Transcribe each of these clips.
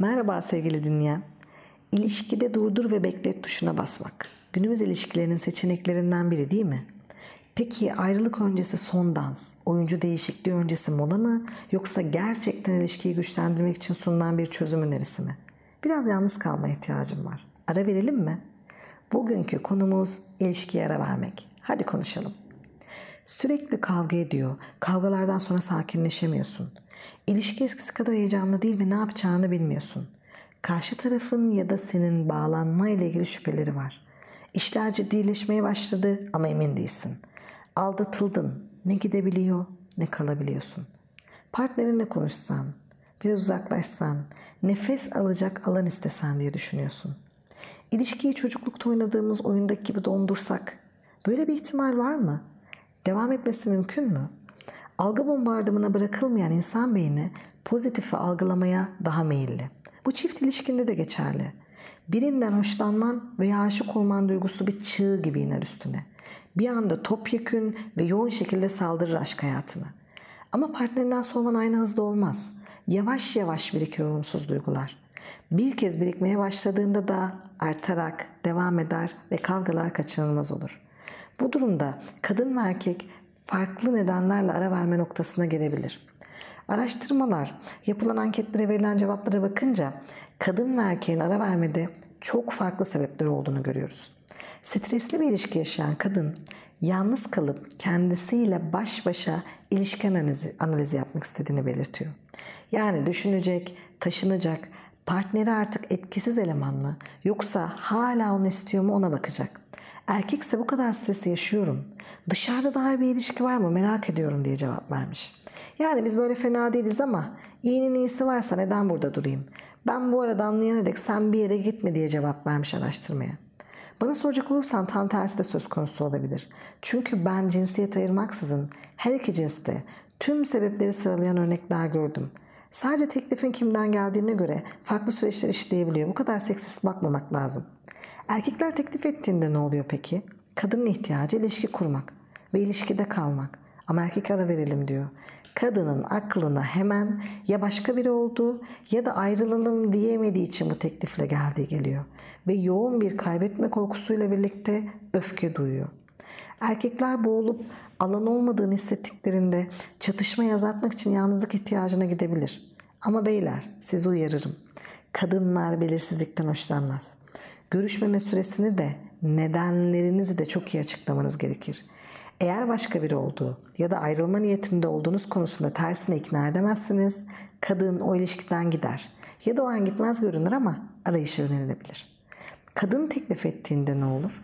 Merhaba sevgili dinleyen. İlişkide durdur ve beklet tuşuna basmak. Günümüz ilişkilerinin seçeneklerinden biri değil mi? Peki ayrılık öncesi son dans, oyuncu değişikliği öncesi mola mı yoksa gerçekten ilişkiyi güçlendirmek için sunulan bir çözüm önerisi mi? Biraz yalnız kalma ihtiyacım var. Ara verelim mi? Bugünkü konumuz ilişkiye ara vermek. Hadi konuşalım. Sürekli kavga ediyor. Kavgalardan sonra sakinleşemiyorsun. İlişki eskisi kadar heyecanlı değil ve ne yapacağını bilmiyorsun. Karşı tarafın ya da senin bağlanma ile ilgili şüpheleri var. İşler ciddileşmeye başladı ama emin değilsin. Aldatıldın. Ne gidebiliyor ne kalabiliyorsun. Partnerinle konuşsan, biraz uzaklaşsan, nefes alacak alan istesen diye düşünüyorsun. İlişkiyi çocuklukta oynadığımız oyundaki gibi dondursak böyle bir ihtimal var mı? Devam etmesi mümkün mü? Algı bombardımına bırakılmayan insan beyni pozitifi algılamaya daha meyilli. Bu çift ilişkinde de geçerli. Birinden hoşlanman veya aşık olman duygusu bir çığ gibi iner üstüne. Bir anda topyekün ve yoğun şekilde saldırır aşk hayatına. Ama partnerinden soğuman aynı hızda olmaz. Yavaş yavaş birikir olumsuz duygular. Bir kez birikmeye başladığında da artarak devam eder ve kavgalar kaçınılmaz olur. Bu durumda kadın ve erkek farklı nedenlerle ara verme noktasına gelebilir. Araştırmalar, yapılan anketlere verilen cevaplara bakınca kadın ve erkeğin ara vermede çok farklı sebepler olduğunu görüyoruz. Stresli bir ilişki yaşayan kadın yalnız kalıp kendisiyle baş başa ilişki analizi, analizi yapmak istediğini belirtiyor. Yani düşünecek, taşınacak, partneri artık etkisiz eleman mı yoksa hala onu istiyor mu ona bakacak. Erkekse bu kadar stresi yaşıyorum. Dışarıda daha bir ilişki var mı merak ediyorum diye cevap vermiş. Yani biz böyle fena değiliz ama iyinin iyisi varsa neden burada durayım? Ben bu arada anlayana dek sen bir yere gitme diye cevap vermiş araştırmaya. Bana soracak olursan tam tersi de söz konusu olabilir. Çünkü ben cinsiyet ayırmaksızın her iki cinste tüm sebepleri sıralayan örnekler gördüm. Sadece teklifin kimden geldiğine göre farklı süreçler işleyebiliyor. Bu kadar seksist bakmamak lazım. Erkekler teklif ettiğinde ne oluyor peki? Kadının ihtiyacı ilişki kurmak ve ilişkide kalmak. Ama erkek ara verelim diyor. Kadının aklına hemen ya başka biri olduğu ya da ayrılalım diyemediği için bu teklifle geldiği geliyor. Ve yoğun bir kaybetme korkusuyla birlikte öfke duyuyor. Erkekler boğulup alan olmadığını hissettiklerinde çatışma yazatmak için yalnızlık ihtiyacına gidebilir. Ama beyler sizi uyarırım. Kadınlar belirsizlikten hoşlanmaz. Görüşmeme süresini de nedenlerinizi de çok iyi açıklamanız gerekir. Eğer başka biri olduğu ya da ayrılma niyetinde olduğunuz konusunda tersine ikna edemezsiniz, kadın o ilişkiden gider. Ya da o an gitmez görünür ama arayışa önerilebilir. Kadın teklif ettiğinde ne olur?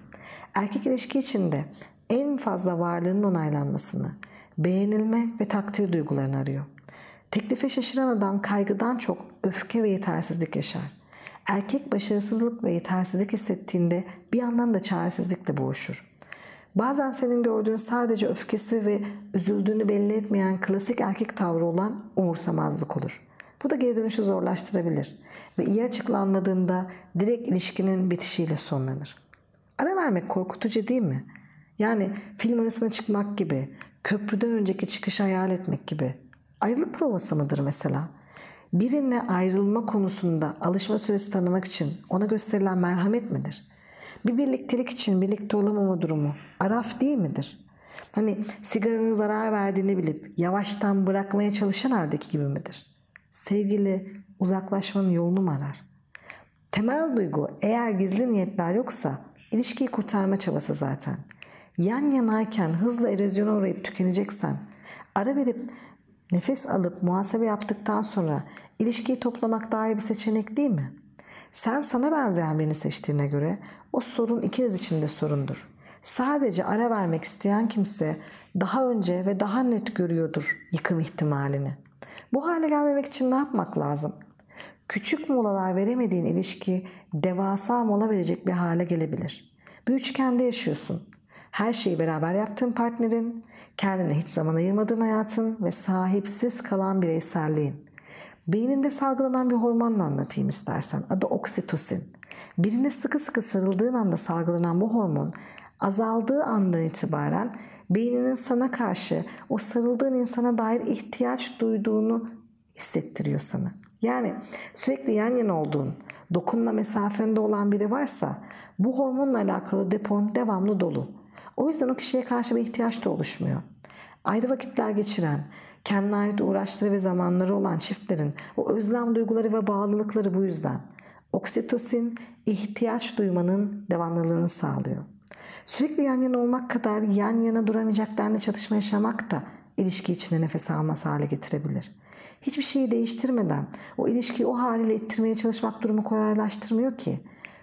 Erkek ilişki içinde en fazla varlığının onaylanmasını, beğenilme ve takdir duygularını arıyor. Teklife şaşıran adam kaygıdan çok öfke ve yetersizlik yaşar. Erkek başarısızlık ve yetersizlik hissettiğinde bir yandan da çaresizlikle boğuşur. Bazen senin gördüğün sadece öfkesi ve üzüldüğünü belli etmeyen klasik erkek tavrı olan umursamazlık olur. Bu da geri dönüşü zorlaştırabilir ve iyi açıklanmadığında direkt ilişkinin bitişiyle sonlanır. Ara vermek korkutucu değil mi? Yani film arasına çıkmak gibi, köprüden önceki çıkışı hayal etmek gibi. Ayrılık provası mıdır mesela? Birinle ayrılma konusunda alışma süresi tanımak için ona gösterilen merhamet midir? Bir birliktelik için birlikte olamama durumu araf değil midir? Hani sigaranın zarar verdiğini bilip yavaştan bırakmaya çalışan haldeki gibi midir? Sevgili uzaklaşmanın yolunu mu arar? Temel duygu eğer gizli niyetler yoksa ilişkiyi kurtarma çabası zaten. Yan yanayken hızla erozyona uğrayıp tükeneceksen ara verip nefes alıp muhasebe yaptıktan sonra ilişkiyi toplamak daha iyi bir seçenek değil mi? Sen sana benzeyen birini seçtiğine göre o sorun ikiniz için de sorundur. Sadece ara vermek isteyen kimse daha önce ve daha net görüyordur yıkım ihtimalini. Bu hale gelmemek için ne yapmak lazım? Küçük molalar veremediğin ilişki devasa mola verecek bir hale gelebilir. Bir üçgende yaşıyorsun. Her şeyi beraber yaptığın partnerin, kendine hiç zaman ayırmadığın hayatın ve sahipsiz kalan bireyselliğin. Beyninde salgılanan bir hormonla anlatayım istersen. Adı oksitosin. Birine sıkı sıkı sarıldığın anda salgılanan bu hormon azaldığı andan itibaren beyninin sana karşı o sarıldığın insana dair ihtiyaç duyduğunu hissettiriyor sana. Yani sürekli yan yana olduğun, dokunma mesafende olan biri varsa bu hormonla alakalı depon devamlı dolu. O yüzden o kişiye karşı bir ihtiyaç da oluşmuyor. Ayrı vakitler geçiren, kendine ait uğraşları ve zamanları olan çiftlerin o özlem duyguları ve bağlılıkları bu yüzden. Oksitosin ihtiyaç duymanın devamlılığını sağlıyor. Sürekli yan yana olmak kadar yan yana duramayacak denli çatışma yaşamak da ilişki içinde nefes almaz hale getirebilir. Hiçbir şeyi değiştirmeden o ilişkiyi o haliyle ittirmeye çalışmak durumu kolaylaştırmıyor ki.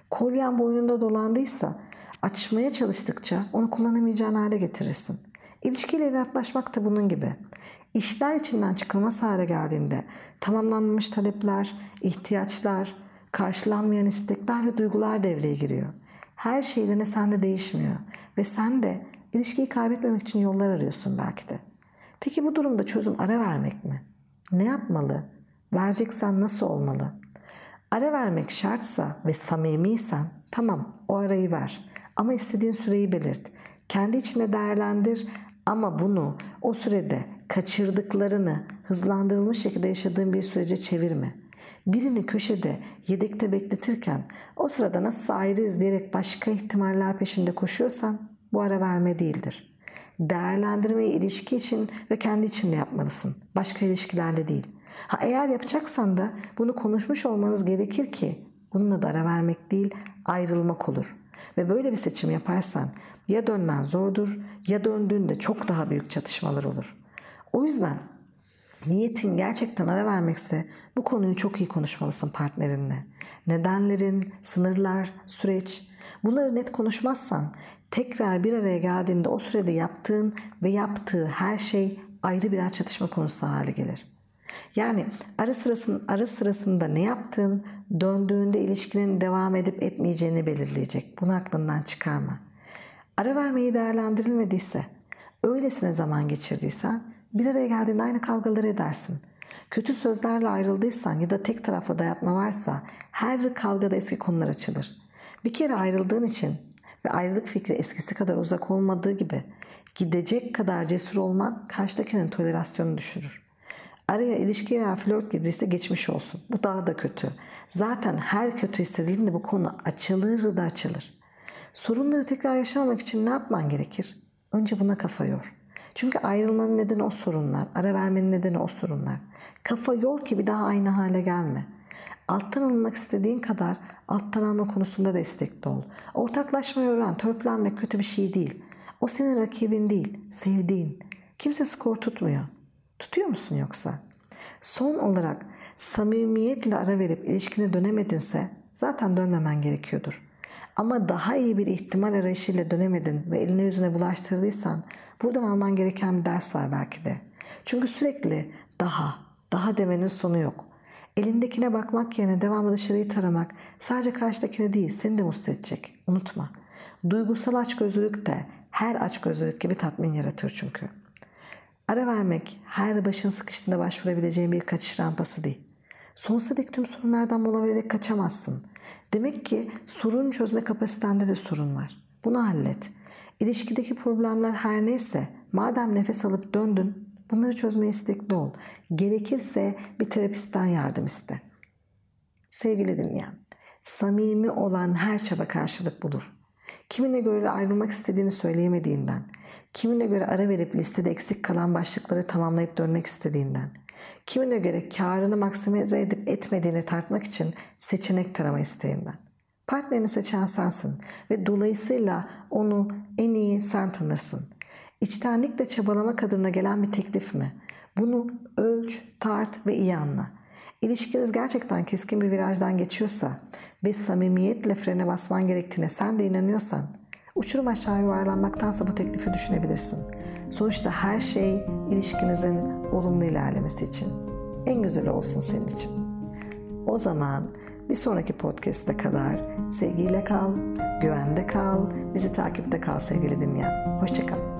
Kolyen boynunda dolandıysa açmaya çalıştıkça onu kullanamayacağın hale getirirsin. İlişkiyle inatlaşmak da bunun gibi. İşler içinden çıkılmaz hale geldiğinde tamamlanmamış talepler, ihtiyaçlar, karşılanmayan istekler ve duygular devreye giriyor. Her sen de değişmiyor ve sen de ilişkiyi kaybetmemek için yollar arıyorsun belki de. Peki bu durumda çözüm ara vermek mi? Ne yapmalı? Vereceksen nasıl olmalı? Ara vermek şartsa ve samimiysen tamam o arayı ver. Ama istediğin süreyi belirt. Kendi içinde değerlendir ama bunu o sürede kaçırdıklarını hızlandırılmış şekilde yaşadığın bir sürece çevirme. Birini köşede yedekte bekletirken o sırada nasıl ayrı izleyerek başka ihtimaller peşinde koşuyorsan bu ara verme değildir. Değerlendirmeyi ilişki için ve kendi için de yapmalısın. Başka ilişkilerle değil. Ha eğer yapacaksan da bunu konuşmuş olmanız gerekir ki bununla da ara vermek değil ayrılmak olur. Ve böyle bir seçim yaparsan ya dönmen zordur ya döndüğünde çok daha büyük çatışmalar olur. O yüzden niyetin gerçekten ara vermekse bu konuyu çok iyi konuşmalısın partnerinle. Nedenlerin, sınırlar, süreç bunları net konuşmazsan tekrar bir araya geldiğinde o sürede yaptığın ve yaptığı her şey ayrı birer çatışma konusu hale gelir. Yani ara sırasında, ara sırasında ne yaptığın döndüğünde ilişkinin devam edip etmeyeceğini belirleyecek. Bunu aklından çıkarma. Ara vermeyi değerlendirilmediyse, öylesine zaman geçirdiysen bir araya geldiğinde aynı kavgaları edersin. Kötü sözlerle ayrıldıysan ya da tek taraflı dayatma varsa her kavgada eski konular açılır. Bir kere ayrıldığın için ve ayrılık fikri eskisi kadar uzak olmadığı gibi gidecek kadar cesur olman karşıdakinin tolerasyonunu düşürür. Araya ilişki veya flört girdiyse geçmiş olsun. Bu daha da kötü. Zaten her kötü hissedildiğinde bu konu açılır da açılır. Sorunları tekrar yaşamamak için ne yapman gerekir? Önce buna kafa yor. Çünkü ayrılmanın nedeni o sorunlar. Ara vermenin nedeni o sorunlar. Kafa yor ki bir daha aynı hale gelme. Alttan alınmak istediğin kadar alttan alma konusunda destekli ol. Ortaklaşmayı öğren. Törpülenmek kötü bir şey değil. O senin rakibin değil, sevdiğin. Kimse skor tutmuyor. Tutuyor musun yoksa? Son olarak samimiyetle ara verip ilişkine dönemedinse zaten dönmemen gerekiyordur. Ama daha iyi bir ihtimal arayışıyla dönemedin ve eline yüzüne bulaştırdıysan buradan alman gereken bir ders var belki de. Çünkü sürekli daha, daha demenin sonu yok. Elindekine bakmak yerine devamlı dışarıyı taramak sadece karşıdakine değil seni de mutsuz edecek. Unutma. Duygusal açgözlülük de her açgözlülük gibi tatmin yaratır çünkü. Ara vermek her başın sıkıştığında başvurabileceğin bir kaçış rampası değil. Sonsuza dek tüm sorunlardan mola vererek kaçamazsın. Demek ki sorun çözme kapasitende de sorun var. Bunu hallet. İlişkideki problemler her neyse madem nefes alıp döndün bunları çözmeye istekli ol. Gerekirse bir terapistten yardım iste. Sevgili dinleyen, samimi olan her çaba karşılık bulur. Kimine göre ayrılmak istediğini söyleyemediğinden, kimine göre ara verip listede eksik kalan başlıkları tamamlayıp dönmek istediğinden, kimine göre karını maksimize edip etmediğini tartmak için seçenek tarama isteğinden. Partnerini seçen sensin ve dolayısıyla onu en iyi sen tanırsın. İçtenlikle çabalamak adına gelen bir teklif mi? Bunu ölç, tart ve iyi anla. İlişkiniz gerçekten keskin bir virajdan geçiyorsa ve samimiyetle frene basman gerektiğine sen de inanıyorsan uçurum aşağı yuvarlanmaktansa bu teklifi düşünebilirsin. Sonuçta her şey ilişkinizin olumlu ilerlemesi için. En güzeli olsun senin için. O zaman bir sonraki podcast'te kadar sevgiyle kal, güvende kal, bizi takipte kal sevgili dinleyen. Hoşçakal.